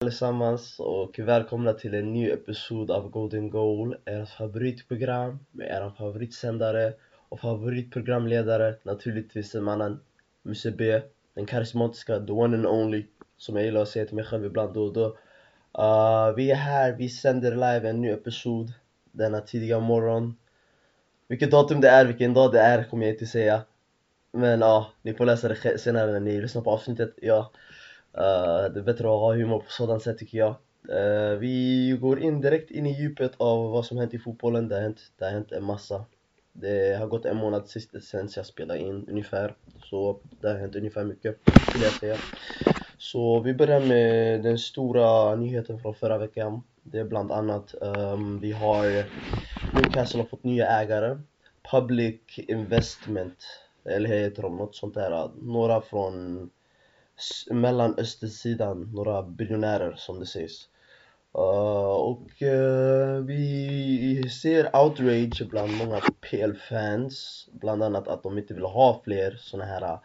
allesammans och välkomna till en ny episod av Golden Goal, ert favoritprogram med er favoritsändare och favoritprogramledare naturligtvis mannen Musse B, den karismatiska, the one and only som jag gillar att säga till mig själv ibland då och då. Uh, Vi är här, vi sänder live en ny episod denna tidiga morgon. Vilket datum det är, vilken dag det är kommer jag inte säga. Men ja, uh, ni får läsa det senare när ni lyssnar på avsnittet, ja. Eh, det är bättre att ha humor på sådant sätt tycker jag. Uh, vi går in direkt in i djupet av vad som hänt i fotbollen. Det har hänt, det har hänt en massa. Det har gått en månad sen jag spelade in ungefär. Så det har hänt ungefär mycket skulle jag säga. Så vi börjar med den stora nyheten från förra veckan. Det är bland annat, um, vi har Newcastle har fått nya ägare. Public Investment, eller heter de något sånt där. Några från mellanösternsidan, några biljonärer som det sägs. Uh, och uh, vi ser outrage bland många PL-fans bland annat att de inte vill ha fler såna här eh,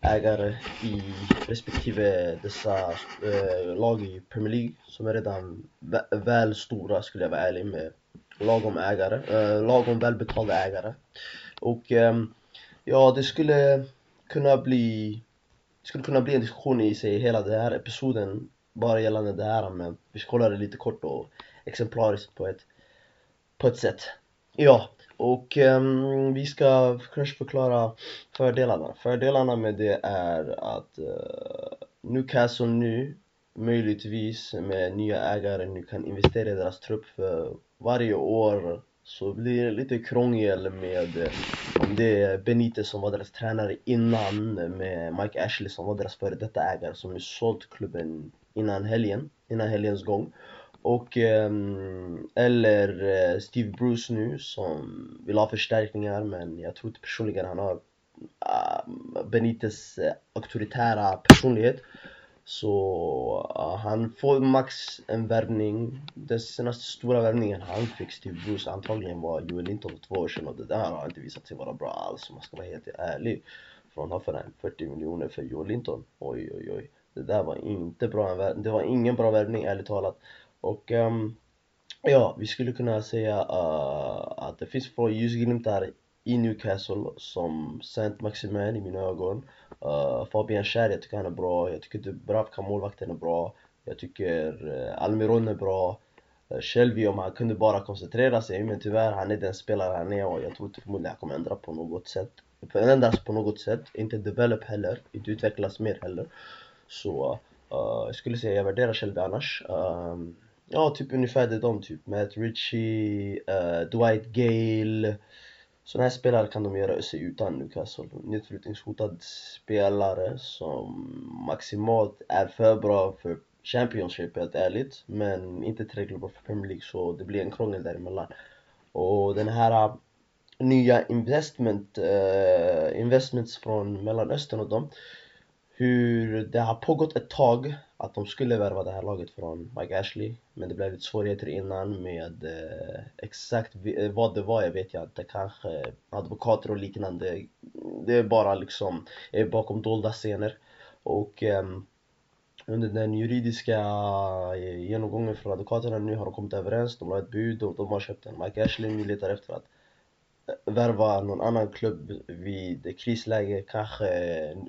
ägare i respektive dessa uh, lag i Premier League som är redan väl stora skulle jag vara ärlig med. Lagom ägare, uh, lagom välbetalda ägare. Och um, ja det skulle kunna bli skulle kunna bli en diskussion i sig hela den här episoden bara gällande det här men vi ska hålla det lite kort och exemplariskt på ett, på ett sätt. Ja, och um, vi ska kanske förklara fördelarna. Fördelarna med det är att uh, Newcastle nu möjligtvis med nya ägare nu kan investera i deras trupp för varje år så blir det lite krångel med om det är Benitez som var deras tränare innan med Mike Ashley som var deras före detta ägare som nu sålt klubben innan helgen, innan helgens gång. Och ehm, eller eh, Steve Bruce nu som vill ha förstärkningar men jag tror inte personligen han har ah, Benites eh, auktoritära personlighet så uh, han får max en värvning. Den senaste stora värvningen han fick Steve Bruce antagligen var Joel Linton för två år sedan. Och det där har inte visat sig vara bra alls om man ska vara helt ärlig. Från för 40 miljoner för Joel Linton. Oj oj oj. Det där var inte bra, det var ingen bra värvning ärligt talat. Och um, ja, vi skulle kunna säga uh, att det finns få ljusglimtar i Newcastle som Saint Maximin i mina ögon uh, Fabian Schär, jag tycker han är bra, jag tycker Dubravka målvakten är bra. Jag tycker uh, Almiron är bra. Uh, Shelby om han kunde bara koncentrera sig men tyvärr han är den spelare han är och jag tror inte förmodligen han kommer ändra på något sätt. Förändras på något sätt, inte develop heller, inte utvecklas mer heller. Så uh, jag skulle säga jag värderar Shelby annars. Um, Ja, typ ungefär det de typ, Matt Ritchie, uh, Dwight Gale sådana här spelare kan de göra sig utan Newcastle. Nedflyttningshotad spelare som maximalt är för bra för Championship helt ärligt men inte tillräckligt bra för Premier League så det blir en krångel däremellan. Och den här äh, nya investment, uh, investments från Mellanöstern och dem hur det har pågått ett tag att de skulle värva det här laget från Mike Ashley men det blev lite svårigheter innan med eh, exakt eh, vad det var, jag vet jag inte, kanske advokater och liknande det är bara liksom är bakom dolda scener. Och eh, under den juridiska eh, genomgången från advokaterna nu har de kommit överens, de har ett bud och de har köpt en Mike Ashley, nu letar efter att värva någon annan klubb vid krisläge, kanske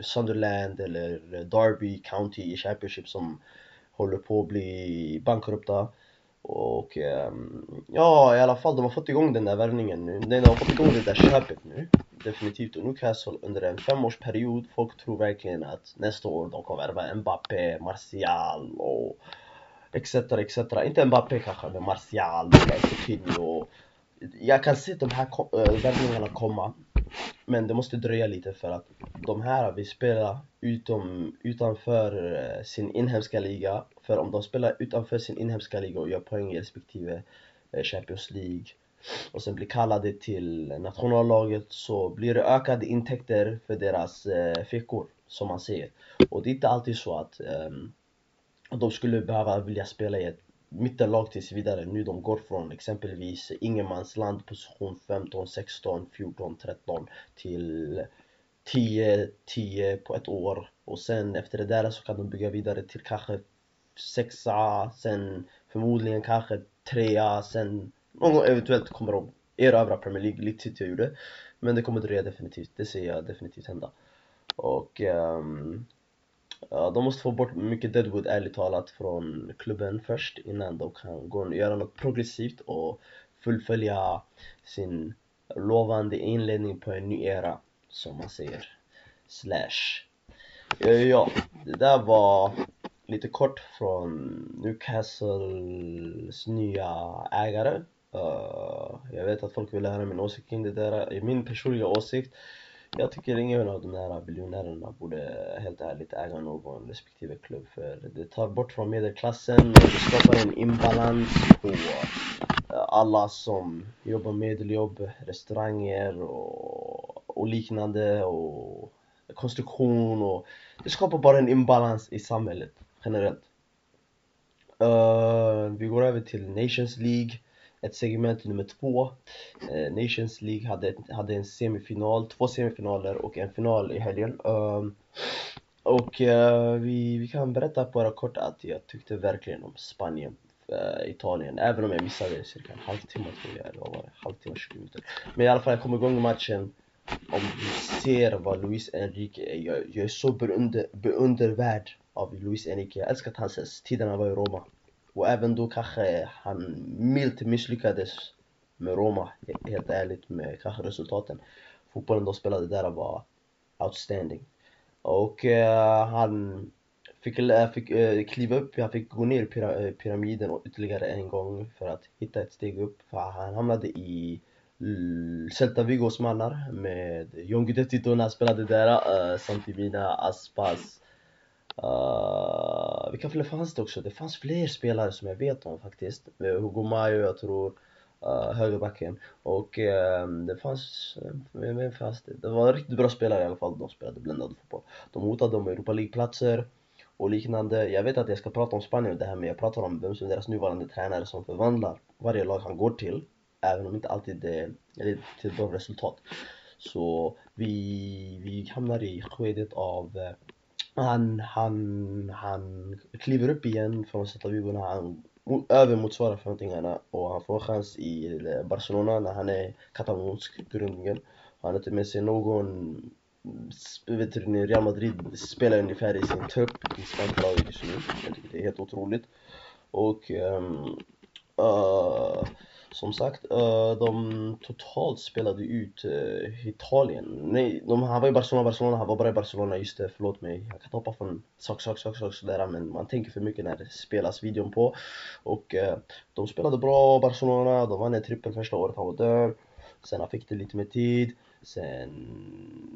Sunderland eller Derby County i Championship som håller på att bli bankrupta och ehm, ja i alla fall de har fått igång den där värvningen nu, de har fått igång det där köpet nu. Definitivt. Och Newcastle under en femårsperiod, folk tror verkligen att nästa år de kommer värva Mbappé, Martial och etc etc, inte Mbappé kanske men Martial, Coutinho jag kan se de här eh, värvningarna komma men det måste dröja lite för att de här vill spela utom, utanför eh, sin inhemska liga. För om de spelar utanför sin inhemska liga och gör poäng i respektive eh, Champions League och sen blir kallade till nationallaget så blir det ökade intäkter för deras fickor som man ser. Och det är inte alltid så att um, de skulle behöva vilja spela i ett mittenlag tills vidare. Nu de går från exempelvis ingenmansland position 15, 16, 14, 13 till 10, 10 på ett år och sen efter det där så kan de bygga vidare till kanske sexa, sen förmodligen kanske trea, sen någon gång eventuellt kommer de erövra Premier League, lite City gjorde. Men det kommer dröja definitivt, det ser jag definitivt hända. Och um, ja, de måste få bort mycket Deadwood ärligt talat från klubben först innan de kan gå och göra något progressivt och fullfölja sin lovande inledning på en ny era, som man säger. Slash. Ja, ja, det där var lite kort från Newcastles nya ägare. Uh, jag vet att folk vill höra min åsikt kring det där. Min personliga åsikt jag tycker ingen av de här biljonärerna borde helt ärligt äga någon respektive klubb för det tar bort från medelklassen och det skapar en imbalans på eh, alla som jobbar medeljobb, restauranger och, och liknande och konstruktion och det skapar bara en imbalans i samhället generellt. Uh, vi går över till Nations League ett segment nummer två. Eh, Nations League hade, hade en semifinal, två semifinaler och en final i helgen. Ehm, och eh, vi, vi kan berätta bara kort att jag tyckte verkligen om Spanien, eh, Italien, även om jag missade cirka en halvtimme tror jag, eller vad var det? Halvtimme, 20 minuter. Men i alla fall, jag kom igång matchen. Om du ser vad Luis Enrique är, jag, jag är så beundervärd av Luis Enrique. Jag älskar att han ses, tiden han var i Roma. Och även då kanske han milt misslyckades med Roma, helt ärligt med kanske resultaten. Fotbollen de spelade där var outstanding. Och eh, han fick, eh, fick eh, kliva upp, han fick gå ner i eh, pyramiden ytterligare en gång för att hitta ett steg upp. För han hamnade i Celta Vigos mannar med John Guidetti då när han spelade där, eh, Santimina, Aspas, Eh, uh, vilka fler fanns det också? Det fanns fler spelare som jag vet om faktiskt. Eh, Hugo Mayo, jag tror, uh, högerbacken. Och uh, det fanns, vem, vem fanns det? Det var riktigt bra spelare i alla fall, de spelade bländad fotboll. De hotade om Europa League-platser och liknande. Jag vet att jag ska prata om Spanien och det här men jag pratar om vem som är deras nuvarande tränare som förvandlar varje lag han går till. Även om inte alltid det leder till bra resultat. Så vi, vi hamnar i skedet av han, han, han kliver upp igen från Celta Vigo när han övermotsvarar förväntningarna och han får chans i eh, Barcelona när han är katalonsk grundligen. Han har inte med sig någon vet du, Real Madrid spelar ungefär i sin trupp i spanska laget just nu. Jag tycker det är helt otroligt. Och um, uh, som sagt, eh, de totalt spelade ut eh, Italien. Nej, de, han var i Barcelona, Barcelona, han var bara i Barcelona, just det, förlåt mig. Jag kan hoppa från sak, sak, sak, sak sådär, men man tänker för mycket när det spelas videon på. Och eh, de spelade bra, Barcelona, de vann en trippel första året han var där. Sen han fick det lite mer tid. Sen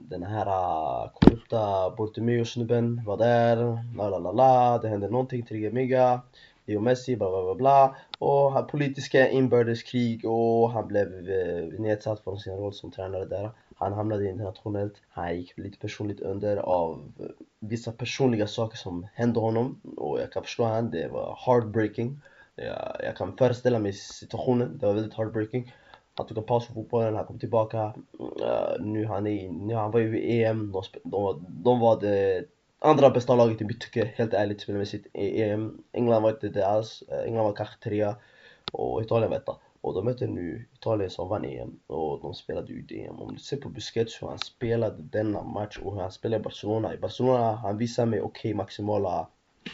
den här korrupta Bortomeo-snubben var där, la la la la, det hände någonting, Trigger Mega. Leo Messi, bla bla bla bla. Och han, politiska inbördeskrig och han blev eh, nedsatt från sin roll som tränare där. Han hamnade internationellt. Han gick lite personligt under av eh, vissa personliga saker som hände honom. Och jag kan förstå han, det var heartbreaking. Jag, jag kan föreställa mig situationen, det var väldigt heartbreaking. Han tog en paus från fotbollen, han kom tillbaka. Uh, nu han är, nu han var ju i EM, de, de, de var det andra bästa laget i mitt tycke, helt ärligt spelmässigt i EM. Mm, England var inte det alls. Eh, England var kanske trea och Italien var etta. Och de möter nu Italien som vann EM och de spelade ut EM. Om du ser på Busquets hur han spelade denna match och hur han spelade i Barcelona. I Barcelona han visar mig okej okay, maximala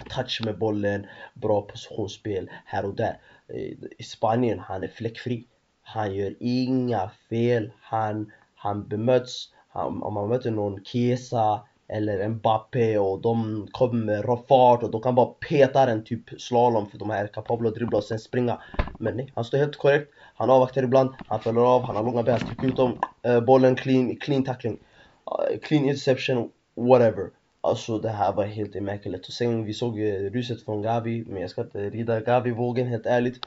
touch med bollen, bra positionsspel här och där. Eh, I Spanien han är fläckfri. Han gör inga fel. Han, han bemöts. Han, om man möter någon Kesa eller Mbappé och de kommer med fart och de kan bara peta den typ slalom för de här är kapabla att dribbla och sen springa. Men nej, han står helt korrekt. Han avvaktar ibland, han fäller av, han har långa ben, han ut dem. Uh, bollen clean, clean tackling. Uh, clean interception, whatever. Alltså det här var helt emäkeligt. Och sen vi såg eh, ruset från Gavi, men jag ska inte rida Gavi-vågen helt ärligt.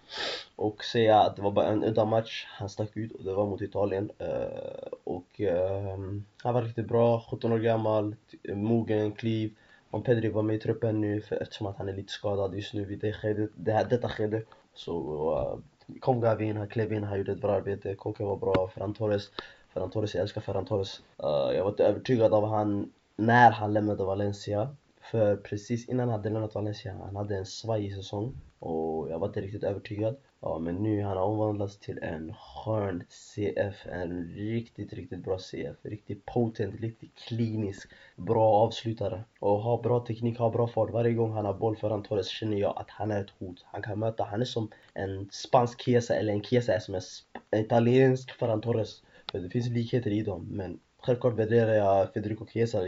Och säga att det var bara en udda match. Han stack ut och det var mot Italien. Uh, och uh, han var riktigt bra, 17 år gammal, mogen, kliv. Om Pedri var med i truppen nu, för eftersom att han är lite skadad just nu vid det skedet, det här, detta skede. Så uh, kom Gavi in, han klev in, han gjorde ett bra arbete. Koke var bra, Ferran Torres. Ferran Torres, jag älskar Ferran Torres. Uh, jag var inte övertygad av han när han lämnade Valencia. För precis innan han hade lämnat Valencia, han hade en svajig säsong och jag var inte riktigt övertygad. Ja, men nu han har omvandlats till en skön CF, en riktigt, riktigt bra CF. Riktigt potent, riktigt klinisk, bra avslutare. Och har bra teknik, har bra fart. Varje gång han har boll föran Torres känner jag att han är ett hot. Han kan möta, han är som en spansk Chiesa eller en Chiesa är som en italiensk föran Torres. För det finns likheter i dem, men självklart värderar jag Federico Chiesa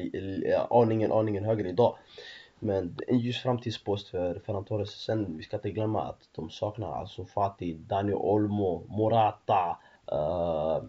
aningen, aningen högre idag. Men en ljus framtidspost för Ferran Torres. Sen, vi ska inte glömma att de saknar alltså Fati, Dani Olmo, Morata. Uh,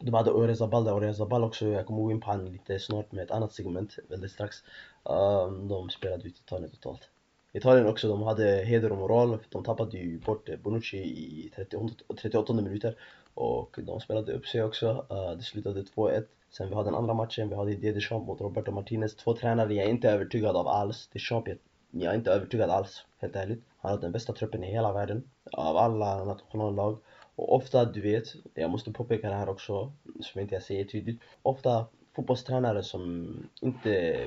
de hade Orizabal där, Orizabal också, jag kommer gå in på honom lite snart med ett annat segment väldigt strax. Um, de spelade ut Italien totalt. Italien också, de hade heder och moral. De tappade ju bort Bonucci i 38, 38 minuter. Och de spelade upp sig också. Uh, det slutade 2-1. Sen vi har den andra matchen, vi har Didier Deschamps mot Roberto Martinez. Två tränare jag är inte övertygad av alls. Deschamps, jag är inte övertygad alls, helt ärligt. Han har den bästa truppen i hela världen. Av alla nationallag. Och ofta, du vet, jag måste påpeka det här också, som inte jag säger tydligt. Ofta fotbollstränare som inte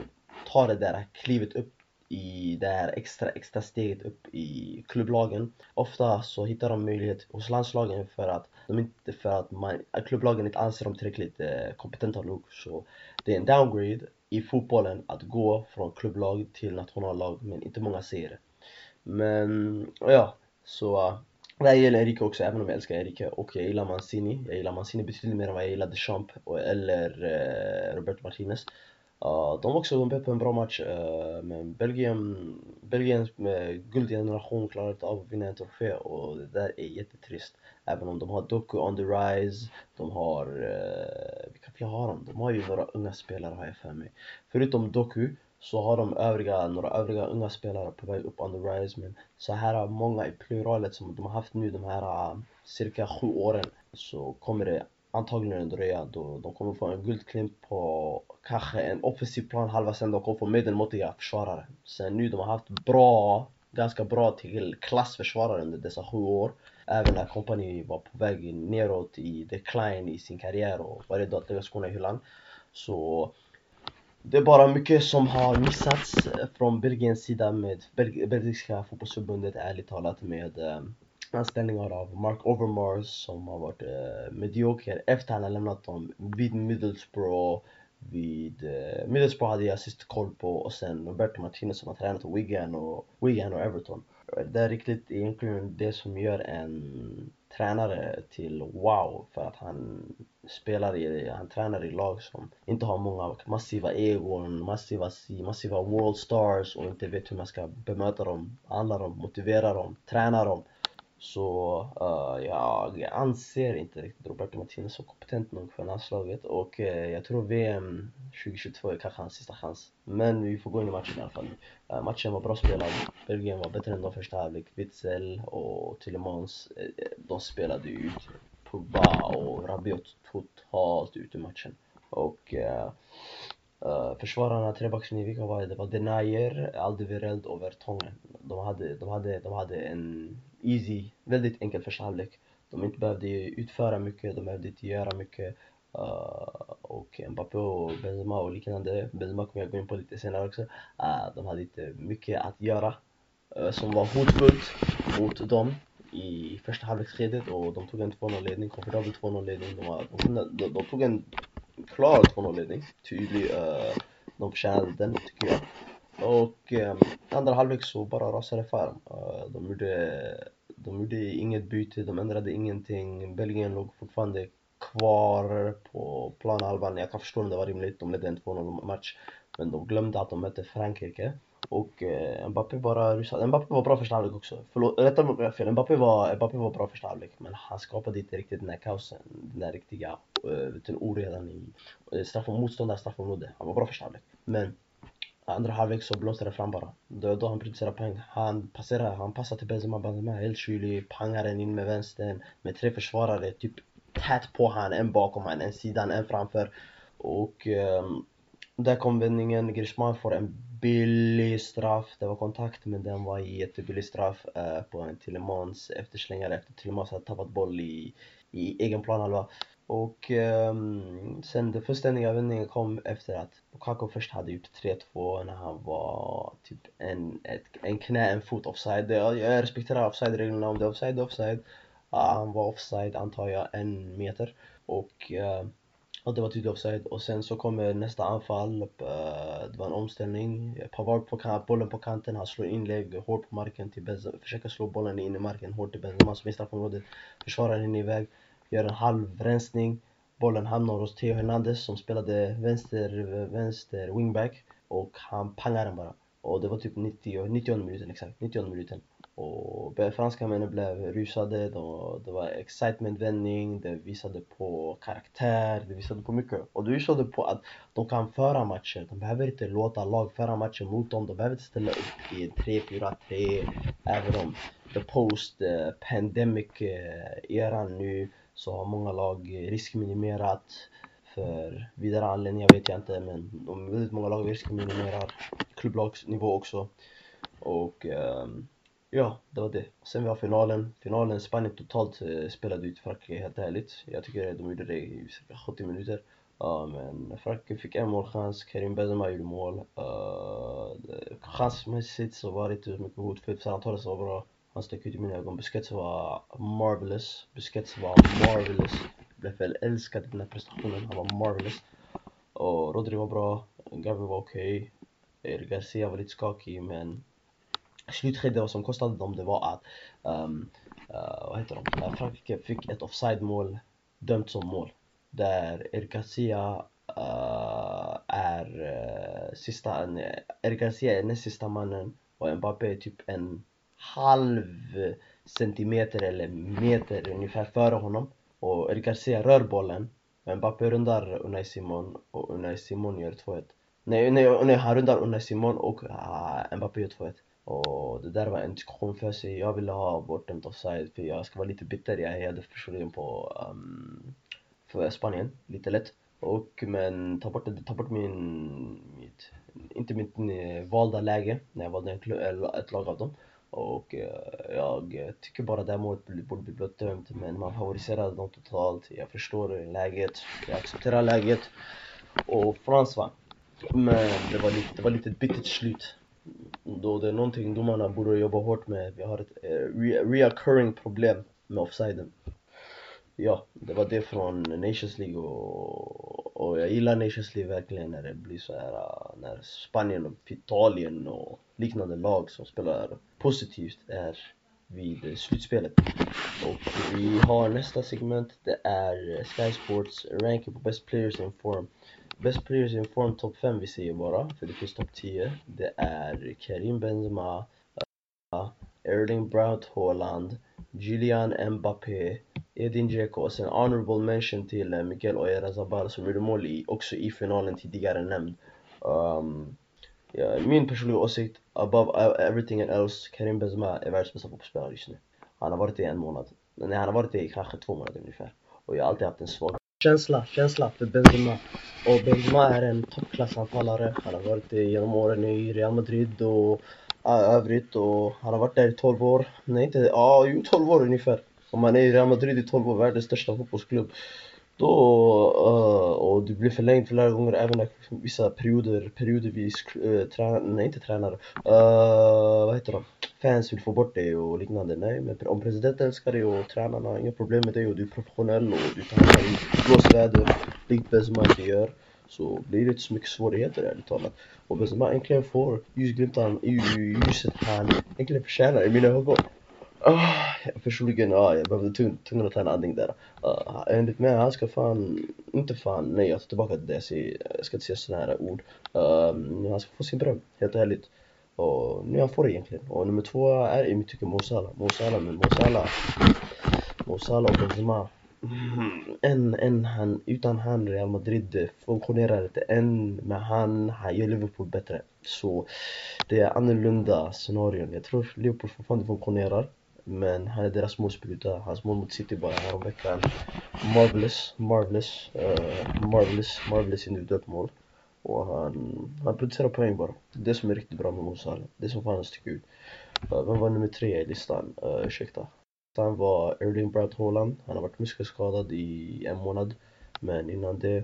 tar det där klivet upp i det här extra, extra steget upp i klubblagen. Ofta så hittar de möjlighet hos landslagen för att de inte, för att man, klubblagen inte anser dem tillräckligt eh, kompetenta nog. Så det är en downgrade i fotbollen att gå från klubblag till nationallag, men inte många ser det. Men, ja, så det här gäller Erika också, även om jag älskar Erika och jag gillar Mancini. Jag gillar Mancini betydligt mer än vad jag gillar Deschamps eller eh, Roberto Martinez. Uh, de var också med på en bra match, uh, men Belgien, Belgiens eh, guldgeneration klarade inte av att vinna en trofé och det där är jättetrist. Även om de har Doku on the rise, de har, uh, vilka fler har de? De har ju några unga spelare har jag för mig. Förutom Doku så har de övriga, några övriga unga spelare på väg upp on the rise men så här många i pluralet som de har haft nu de här cirka sju åren så kommer det antagligen en dröja då de kommer få en guldklimp på kanske en offensiv plan halva sen de kommer få medelmåttiga försvarare. Sen nu de har haft bra, ganska bra till klassförsvarare under dessa sju år. Även när kompani var på väg neråt i decline i sin karriär och var redo att lägga skorna i hyllan. Så det är bara mycket som har missats från Belgiens sida med belgiska fotbollsförbundet ärligt talat med eh, anställningar av Mark Overmars som har varit eh, medioker efter han har lämnat dem vid Middlesbrough vid eh, Middlesbrough hade jag sist koll på och sen Roberto Martinez som har tränat Wigan och, Wigan och Everton. Det är riktigt egentligen det som gör en tränare till wow för att han spelar i, han tränar i lag som inte har många massiva egon, massiva, massiva world stars och inte vet hur man ska bemöta dem, handla dem, motivera dem, träna dem. Så uh, jag anser inte riktigt Roberto Martinez så kompetent nog för landslaget och uh, jag tror VM 2022 är kanske hans sista chans. Men vi får gå in i matchen i alla fall. Uh, matchen var bra spelad, Belgien var bättre än de första halvlek. Witzel och Tillemans, de spelade ut Pogba och Rabiot totalt ut ur matchen. Och Uh, försvararna, trebackslinjen, vilka var det? Det var Denayer, Aldevereld och Vertongen. De hade, de, hade, de hade en easy, väldigt enkel första halvlek. De inte behövde utföra mycket, de behövde inte göra mycket. Uh, och Mbappé och Benzema och liknande, Benzema kommer jag gå in på lite senare också. Uh, de hade inte mycket att göra uh, som var hotfullt mot dem i första halvleksskedet och de tog en 2-0 ledning, komfortabel 2-0 ledning. De, var, de, de, de, tog en klar 2-0 ledning, tydlig. Eh, de förtjänade den tycker jag. Och eh, andra halvlek så bara rasade Farm. Uh, de, gjorde, de gjorde inget byte, de ändrade ingenting. Belgien låg fortfarande kvar på planhalvan. Jag kan förstå om det var rimligt, de ledde en 2-0 match. Men de glömde att de mötte Frankrike. Och eh, Mbappé bara rusade. Mbappé var bra första halvlek också. Förlåt, rätta mig fel. Mbappé var, Mbappé var bra första halvlek. Men han skapade inte riktigt den där kaosen. Den där riktiga uh, oredan i uh, straff, motståndar straffområde. Han var bra första halvlek. Men andra halvlek så blåste det fram bara. Då, då han producerade poäng. Han passerade, han passade till Benzema, Benzema helt kylig, pangar den in med vänstern med tre försvarare typ tätt på han, en bakom han, en sidan, en framför. Och um, där kom vändningen, Griezmann får en billig straff, det var kontakt men den var jättebillig straff eh, på en Tillemans efterslängare efter Tillemans hade tappat boll i, i egen planhalva. Och eh, sen den fullständiga vändningen kom efter att Lukaku först hade gjort 3-2 när han var typ en, ett, en knä, en fot offside. Jag, jag respekterar offside-reglerna, om det är offside, offside. Ah, han var offside antar jag, en meter. Och eh, det var tydligt offside. Och sen så kommer nästa anfall, eh, det var en omställning, Pavard på bollen på kanten, han slår inlägg hårt på marken till Benzema, försöker slå bollen in i marken hårt till Benzema som är i straffområdet, försvararen är iväg, gör en halvrensning. bollen hamnar hos Theo Hernandez som spelade vänster, vänster wingback. Och han pangar den bara. Och det var typ 90, 90 minuten exakt, 90 minuten. Och franska männen blev rusade, det var excitement-vändning, det visade på karaktär, det visade på mycket. Och det visade på att de kan föra matcher, de behöver inte låta lag föra matcher mot dem, de behöver inte ställa upp i 3-4-3, även om the post-pandemic eh, eran nu så har många lag riskminimerat för vidare anledningar vet jag inte men de väldigt många lag riskminimerar klubblagsnivå också. Och um, Ja, det var det. Sen vi har finalen. Finalen, Spanien totalt eh, spelade ut Frankrike helt ärligt. Jag tycker de gjorde det i cirka 70 minuter. Uh, men Frankrike fick en målchans, Karim Benzema gjorde mål. Uh, chansmässigt så var det inte så mycket hotfullt, Ferran Torres var bra. Han stack ut i mina ögon. Busquets var marvelous. Busquets var marvelous. Jag blev väl älskad i den här prestationen. Han var marvelous. Och Rodri var bra. Gabriel var okej. Okay. Garcia var lite skakig men slutskedet som kostade dem det var att um, ehm, uh, eh, vad heter de? Eh, Frankrike fick ett offside-mål dömt som mål där Eric Garcia eh, uh, är uh, sista, Eric Garcia är näst sista mannen och Mbappé är typ en halv centimeter eller meter ungefär före honom och Eric Garcia rör bollen men Mbappé rundar Unai Simon och Unai Simon gör 2-1 Nej, nej, nej han rundar Unai Simon och uh, Mbappé gör 2-1 och det där var en diskussion för sig. Jag ville ha bortdömt offside för jag ska vara lite bitter. Jag hejade personligen på um, för Spanien, lite lätt. Och men ta bort, ta bort min, mitt, inte mitt eh, valda läge när jag valde en, ett lag av dem. Och uh, jag tycker bara det här målet borde bli bortdömt men man favoriserade dem totalt. Jag förstår läget, jag accepterar läget. Och Frans va, Men det var lite, det var lite bittert slut då det är någonting domarna borde jobba hårt med. Vi har ett eh, re reoccurring problem med offsiden. Ja, det var det från Nations League och, och jag gillar Nations League verkligen när det blir så här eh, när Spanien och Italien och liknande lag som spelar positivt är vid slutspelet. Och vi har nästa segment, det är eh, Sky Sports ranking på Best Players in Form. Best players in form topp 5 vi säger bara, för det finns topp 10. Det är Karim Benzema, eh, Erling Braut Haaland, Julian Mbappé, Edin Dzeko och sen honorable mention till eh, Miguel Oyarzabal som gjorde mål i, också i finalen tidigare nämnd. Um, ja, min personliga åsikt, above everything else, Karim Benzema är världens bästa fotbollsspelare just nu. Han har varit det i en månad. Nej, han har varit det i kanske två månader ungefär. Och jag har alltid haft en svag känsla, känsla för Benzema. Och Benzema är en toppklassanfallare. Han har varit det genom åren i Real Madrid och övrigt och han har varit där i 12 år. Nej inte, ja jo 12 år ungefär. Om man är i Real Madrid i 12 år, världens största fotbollsklubb. Då, uh, och du blir förlängd flera gånger även när vissa perioder, periodvis, uh, eh, tränar, nej inte tränare, uh, vad heter de? Fans vill få bort dig och liknande. Nej, men om presidenten älskar dig och tränarna har inga problem med dig och du är professionell och du tar hand i blåsväder, likt Benzema inte gör, så blir det inte så mycket svårigheter ärligt talat. Och Benzema äntligen får ljusglimtan i ljuset han äntligen förtjänar i mina ögon. Ah, förstod personligen, ja, ah, jag behövde tvungen att ta en andning där. Uh, enligt mig, han ska fan, inte fan, nej jag tar tillbaka det jag jag ska inte säga sådana här ord. Uh, han ska få sin beröm, helt ärligt. Och nu han får det egentligen. Och nummer två är i mitt tycke Mosala. Mosala, men Mosala. Mosala och Benzema. Mm, en, en han, utan han Real Madrid eh, funktionerar inte. En med han, han gör Liverpool bättre. Så det är annorlunda scenarion. Jag tror Liverpool fortfarande funktionerar. Men han är deras målspruta. Hans mål mot City bara häromveckan. Marvelous, marvelous, uh, marvelous, marvelous individuellt mål. Och han, han producerar poäng bara. Det som är riktigt bra med Mo Salah. Det som fan sticker ut. Uh, vem var nummer tre i listan? Uh, ursäkta. Han var Erling Brad Haaland. Han har varit muskelskadad i en månad. Men innan det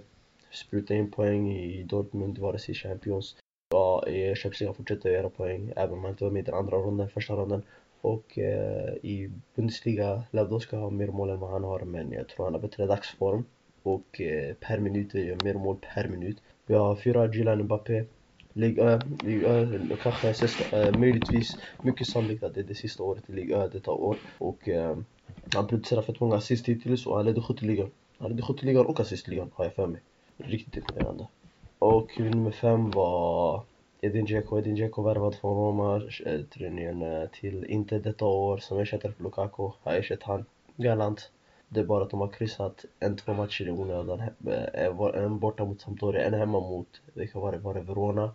spruta in poäng i Dortmund, vare sig Champions. Ja, i Champions fortsätter göra poäng även om han inte var med i den andra ronden, första ronden. Och eh, i Bundesliga, Lewandowski har mer mål än vad han har men jag tror han har bättre dagsform. Och eh, per minut gör mer mål per minut. Vi har fyra Gilan Mbappé. Ligue Ö, Ligue Ö, kanske sista, eh, möjligtvis mycket sannolikt att det är det sista året i Ligue Ö detta år. Och eh, han producerar fett många assist hittills och han ledde skytteligan. Han ledde skytteligan och assistligan har jag för mig. Riktigt imponerande. Och nummer fem var Edin Dzeko. Edin Dzeko värvad från Roma tydligen till inte detta år som ersättare för Lukaku. Har ersatt han galant. Det är bara att de har kryssat en, två matcher i onödan. En borta mot Sampdoria, en hemma mot, vilka var det? Var det Verona?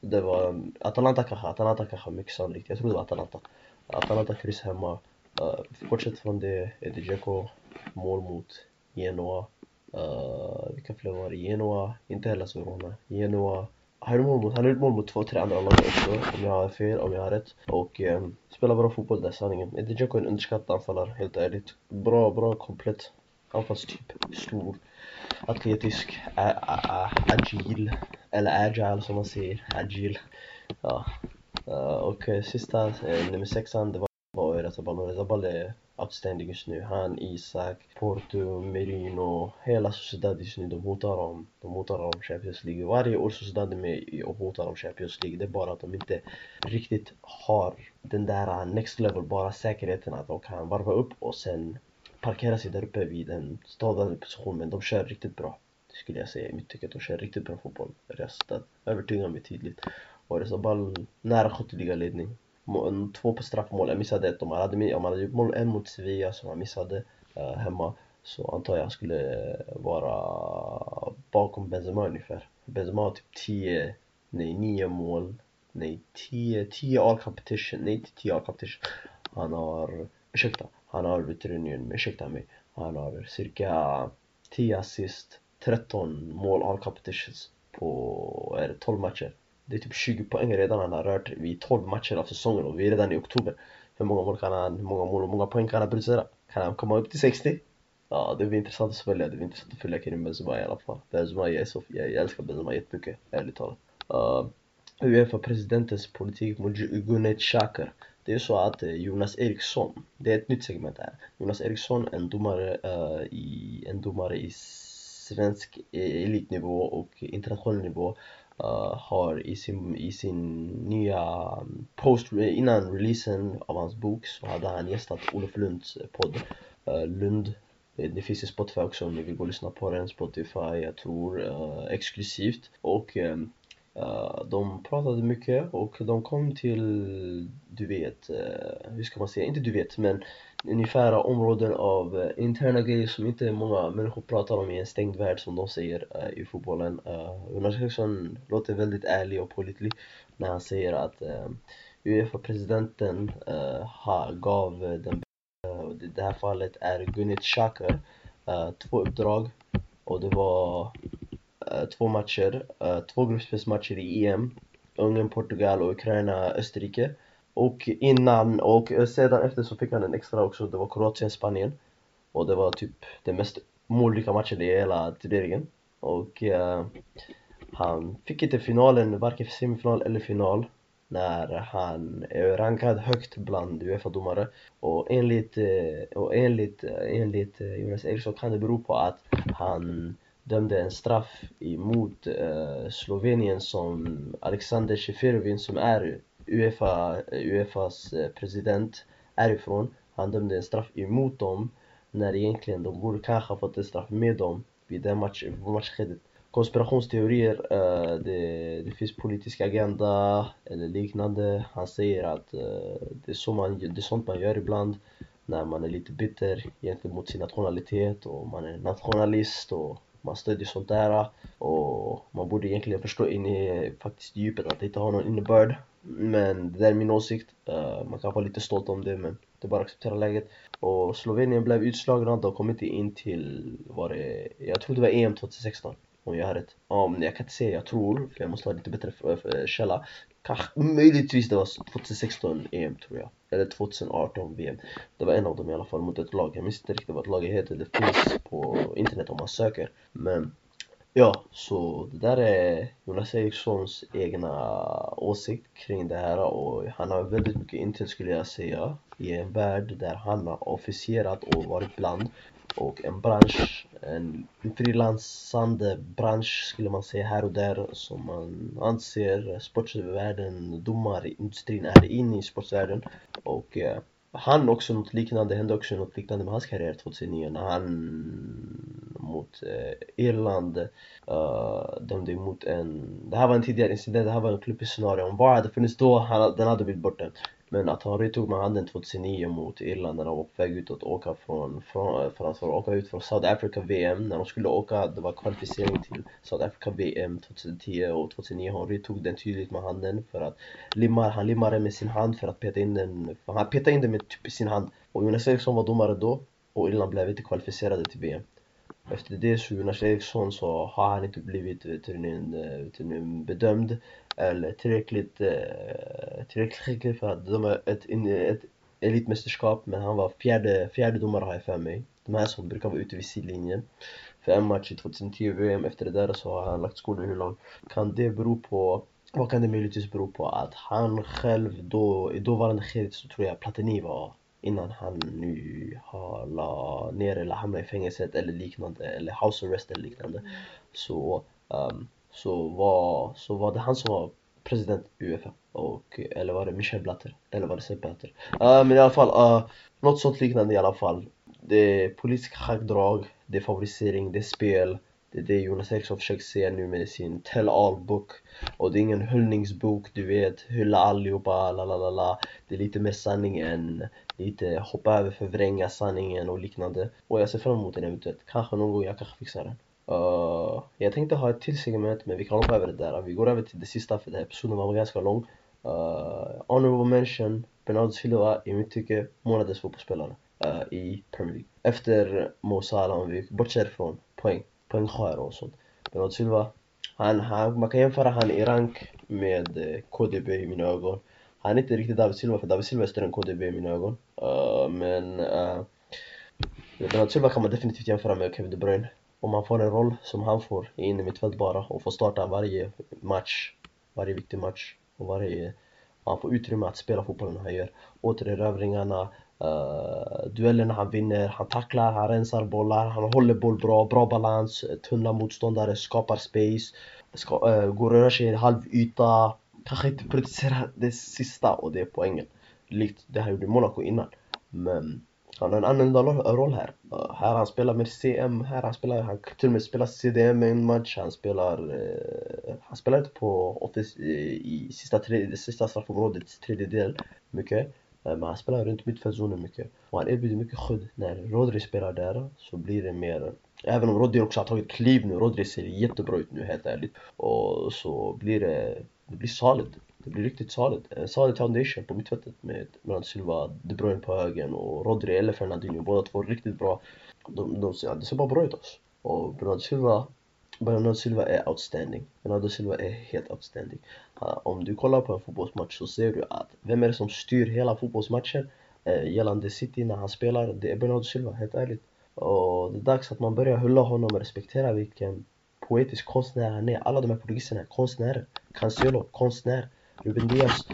Det var Atalanta kanske, Atalanta kanske mycket sannolikt. Jag tror det var Atalanta. Atalanta kryss hemma. Uh, bortsett från det, Edin Dzeko mål mot Genoa. Uh, vilka fler var det? Genoa, inte heller Verona. Genoa. Han gjorde mål mot, han mål mot två, tre andra lag också om jag har fel, om jag har rätt. Och eh, spelar bra fotboll där sanningen. Edin är en underskattad anfallare, helt ärligt. Bra, bra komplett anfallstyp. Stor, atletisk, agil. Eller agile som man säger. Agil. Ja. Uh, och eh, sista, eh, nummer sexan, det var och Oyarzabal är outstanding just nu. Han, Isak, Porto, Merino, hela Sociedad just nu, de hotar om, de hotar om Champions League. Varje år Sociedad är med och hotar om Champions League. Det är bara att de inte riktigt har den där uh, next level, bara säkerheten att de kan varva upp och sen parkera sig där uppe vid en stadigare position. Men de kör riktigt bra, skulle jag säga i mitt tycke. De kör riktigt bra fotboll. Röstat övertygar mig tydligt. Och Rezabal nära skytteliga ledning två på straffmål, jag missade ett. Om han hade, om han hade gjort mål en mot Sevilla som han missade eh, hemma så antar jag skulle eh, vara bakom Benzema ungefär. Benzema har typ 10, nej 9 mål, nej 10, 10 all competition, nej inte 10 all competition. Han har, ursäkta, han har veterinären, ursäkta mig. Han har cirka 10 assist, 13 mål all competitions på, är det 12 matcher? Det är typ 20 poäng redan han har rört vid 12 matcher av säsongen och vi är redan i oktober. Hur många mål kan han, hur många mål och många poäng kan han producera? Kan han komma upp till 60? Ja, det blir intressant att följa. Det blir intressant att följa Karim Benzema i alla fall. Benzema, jag, är så, jag, jag älskar Benzema jättemycket, ärligt talat. Uh, Uefa-presidentens politik mot Gunnar Xhaka. Det är så att eh, Jonas Eriksson, det är ett nytt segment här. Jonas Eriksson, en domare, uh, i, en domare i svensk eh, elitnivå och internationell nivå uh, har i sin, i sin nya post, innan releasen av hans bok så hade han gästat Olof Lunds podd uh, Lund. Det finns i Spotify också om ni vill gå och lyssna på den, Spotify, jag tror uh, exklusivt. Och Uh, de pratade mycket och de kom till, du vet, uh, hur ska man säga, inte du vet men ungefär områden av uh, interna grejer som inte många människor pratar om i en stängd värld som de säger eh, i fotbollen. Eh, uh, Jonas Eriksson låter väldigt ärlig och pålitlig när han säger att Uefa-presidenten gav den, i det här fallet är Gunit Xhaka två uppdrag och det var uh, två matcher, uh, två gruppspelsmatcher i EM. Ungern, Portugal och Ukraina, Österrike. Och innan och sedan efter så fick han en extra också, det var Kroatien, Spanien. Och det var typ den mest målrika matchen i hela turneringen. Och uh, han fick inte finalen, varken semifinal eller final när han är rankad högt bland Uefa-domare och enligt, eh, och enligt, eh, enligt Jonas Eriksson kan det bero på att han dömde en straff emot eh, Slovenien som Alexander Seferovin som är Uefa, Uefas eh, president är ifrån. Han dömde en straff emot dem när egentligen de borde kanske ha fått en straff med dem vid det match, matchskedet. Konspirationsteorier, uh, det, det finns politisk agenda eller liknande. Han säger att uh, det, är så man, det är sånt man gör ibland när man är lite bitter gentemot sin nationalitet och man är nationalist och man stödjer sånt där och man borde egentligen förstå in i faktiskt djupet att det inte har någon innebörd. Men det där är min åsikt. Uh, man kan vara lite stolt om det men det är bara att acceptera läget. Och Slovenien blev utslagna, de kom inte in till, var det, jag tror det var EM 2016. Om jag har rätt. Um, jag kan inte säga jag tror, för jag måste ha lite bättre eh, källa. Kanske, möjligtvis det var 2016 EM tror jag. Eller 2018 VM. Det var en av dem i alla fall mot ett lag. Jag minns inte riktigt vad laget heter. Det finns på internet om man söker. Men ja, så det där är Jonas Erikssons egna åsikt kring det här och han har väldigt mycket intel skulle jag säga i en värld där han har officerat och varit bland och en bransch, en frilansande bransch skulle man säga här och där som man anser sportvärlden, domarindustrin är inne i sportvärlden och eh, han också något liknande, hände också något liknande med hans karriär 2009 när han mot eh, Irland uh, dömde emot en, det här var en tidigare incident, det här var en klubbig scenario, om VAR hade funnits då, han, den hade blivit borta men att han tog med handen 2009 mot Irland när de var på väg ut att åka från, från, för att åka ut från South Africa VM när de skulle åka, det var kvalificering till South Africa VM 2010 och 2009 han tog den tydligt med handen för att limmar, han limmade med sin hand för att peta in den, han petade in den med typ sin hand. Och Jonas Eriksson var domare då och Irland blev inte kvalificerade till VM efter det så Jonas Eriksson så har han inte blivit eh, veterinär eh, bedömd eller tillräckligt, eh, tillräckligt skicklig för att döma ett, ett elitmästerskap men han var fjärde, fjärde domare har jag för mig. De här som brukar vara ute vid sidlinjen. För en match i 2010 VM, efter det där så har han lagt skor i hyllan. Kan det bero på vad kan det möjligtvis bero på? Att han själv då, i dåvarande skedet så tror jag Platini var innan han nu har la ner eller hamnat i fängelset eller liknande eller house arrest eller liknande mm. så, um, så, var, så var det han som var president Uefa och, eller var det Michel Blatter? Eller var det Sepp Blatter? Uh, men i alla fall uh, något sånt liknande i alla fall. Det är politiska schackdrag, det är favorisering, det är spel. Det är det Jonas Eriksson försöker säga nu med sin tell all book. Och det är ingen hyllningsbok, du vet, hylla allihopa, la la la la. Det är lite mer sanning än lite hoppa över, förvränga sanningen och liknande. Och jag ser fram emot den eventuellt, kanske någon gång jag kanske fixar den uh, Jag tänkte ha ett till segment men vi kan hoppa över det där, vi går över till det sista för den här episoden var ganska lång uh, Honorable mention, Bernardo Silva i mitt tycke månadens fotbollsspelare uh, i Premier League Efter Mo Salah om vi bortser från poäng poängsköra och sånt. Bernardo Silva, han, han, man kan jämföra han i rank med KDB i mina ögon. Han är inte riktigt David Silva, för David Silva är större än KDB i mina ögon. Uh, men uh, Bernardo Silva kan man definitivt jämföra med Kevin De Bruyne. Om han får en roll som han får i innermittfält bara och får starta varje match, varje viktig match och varje han får utrymme att spela fotbollen han gör. Återerövringarna, Uh, eh, duellerna han vinner, han tacklar, han rensar bollar, han håller boll bra, bra balans, tunna motståndare, skapar space, ska, uh, går och rör sig i en halv yta, kanske inte producerar det sista och det är poängen. Likt det han gjorde i Monaco innan. Men han har en annorlunda roll här. Här han spelar med CM, här han spelar, han till och med spelar CDM i en match, han spelar, Eh, han spelar inte på office, i, sista, tre, sista straffområdets tredjedel mycket. Eh, men han spelar runt mittfältszonen mycket och han erbjuder mycket skydd. När Rodri spelar där så blir det mer Även om Rodri också har tagit kliv nu, Rodri ser jättebra ut nu helt ärligt Och så blir det, det blir saligt. Det blir riktigt solid, en eh, solid foundation på mittfältet med Bernardo Silva, De Bruyne på högen och Rodri eller Fernandinho Båda två riktigt bra de, de, ja, Det ser bara bra ut alltså Och Bernardo Silva Bernardo Silva är outstanding. Bernardo Silva är helt outstanding. Eh, om du kollar på en fotbollsmatch så ser du att vem är det som styr hela fotbollsmatchen eh, gällande City när han spelar? Det är Bernardo Silva, helt ärligt. Och det är dags att man börjar hylla honom och respektera vilken poetisk konstnär han är. Alla de här portugiserna är konstnärer. Cancelo, konstnär. Ruben Diaz.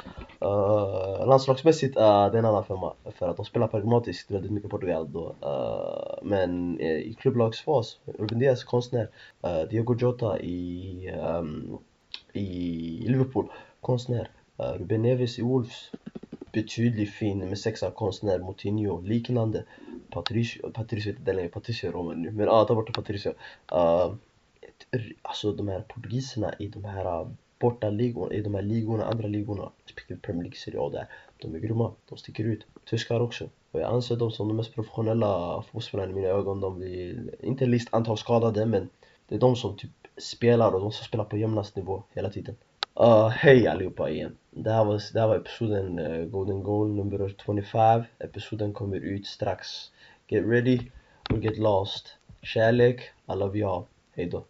Uh, eh, landslagsmässigt, uh, det är en annan femma. För att de spelar pragmatiskt väldigt mycket Portugal då. Uh, men uh, i klubblagsfas, Ruben Diaz konstnär. Uh, Diego Jota i, um, i Liverpool, konstnär. Uh, Ruben Neves i Wolves, betydligt fin med sexa konstnär. Moutinho, liknande. Patricio, Patricio vet inte längre, Patricio Roman nu. Men ja, ta bort Patricio. Uh, alltså de här portugiserna i de här borta ligorna, i de här ligorna, andra ligorna, respektive Premier League, Serie A där. De är grymma, de sticker ut. Tyskar också. Och jag anser dem som de mest professionella fotbollsspelarna i mina ögon. De blir, inte list antal skadade, men det är de som typ spelar och de som spelar på jämnast nivå hela tiden. Uh, Hej allihopa igen! Det här var, det här var episoden uh, Golden Goal nummer 25. Episoden kommer ut strax. Get ready or get lost. Kärlek, I love you all. Hejdå.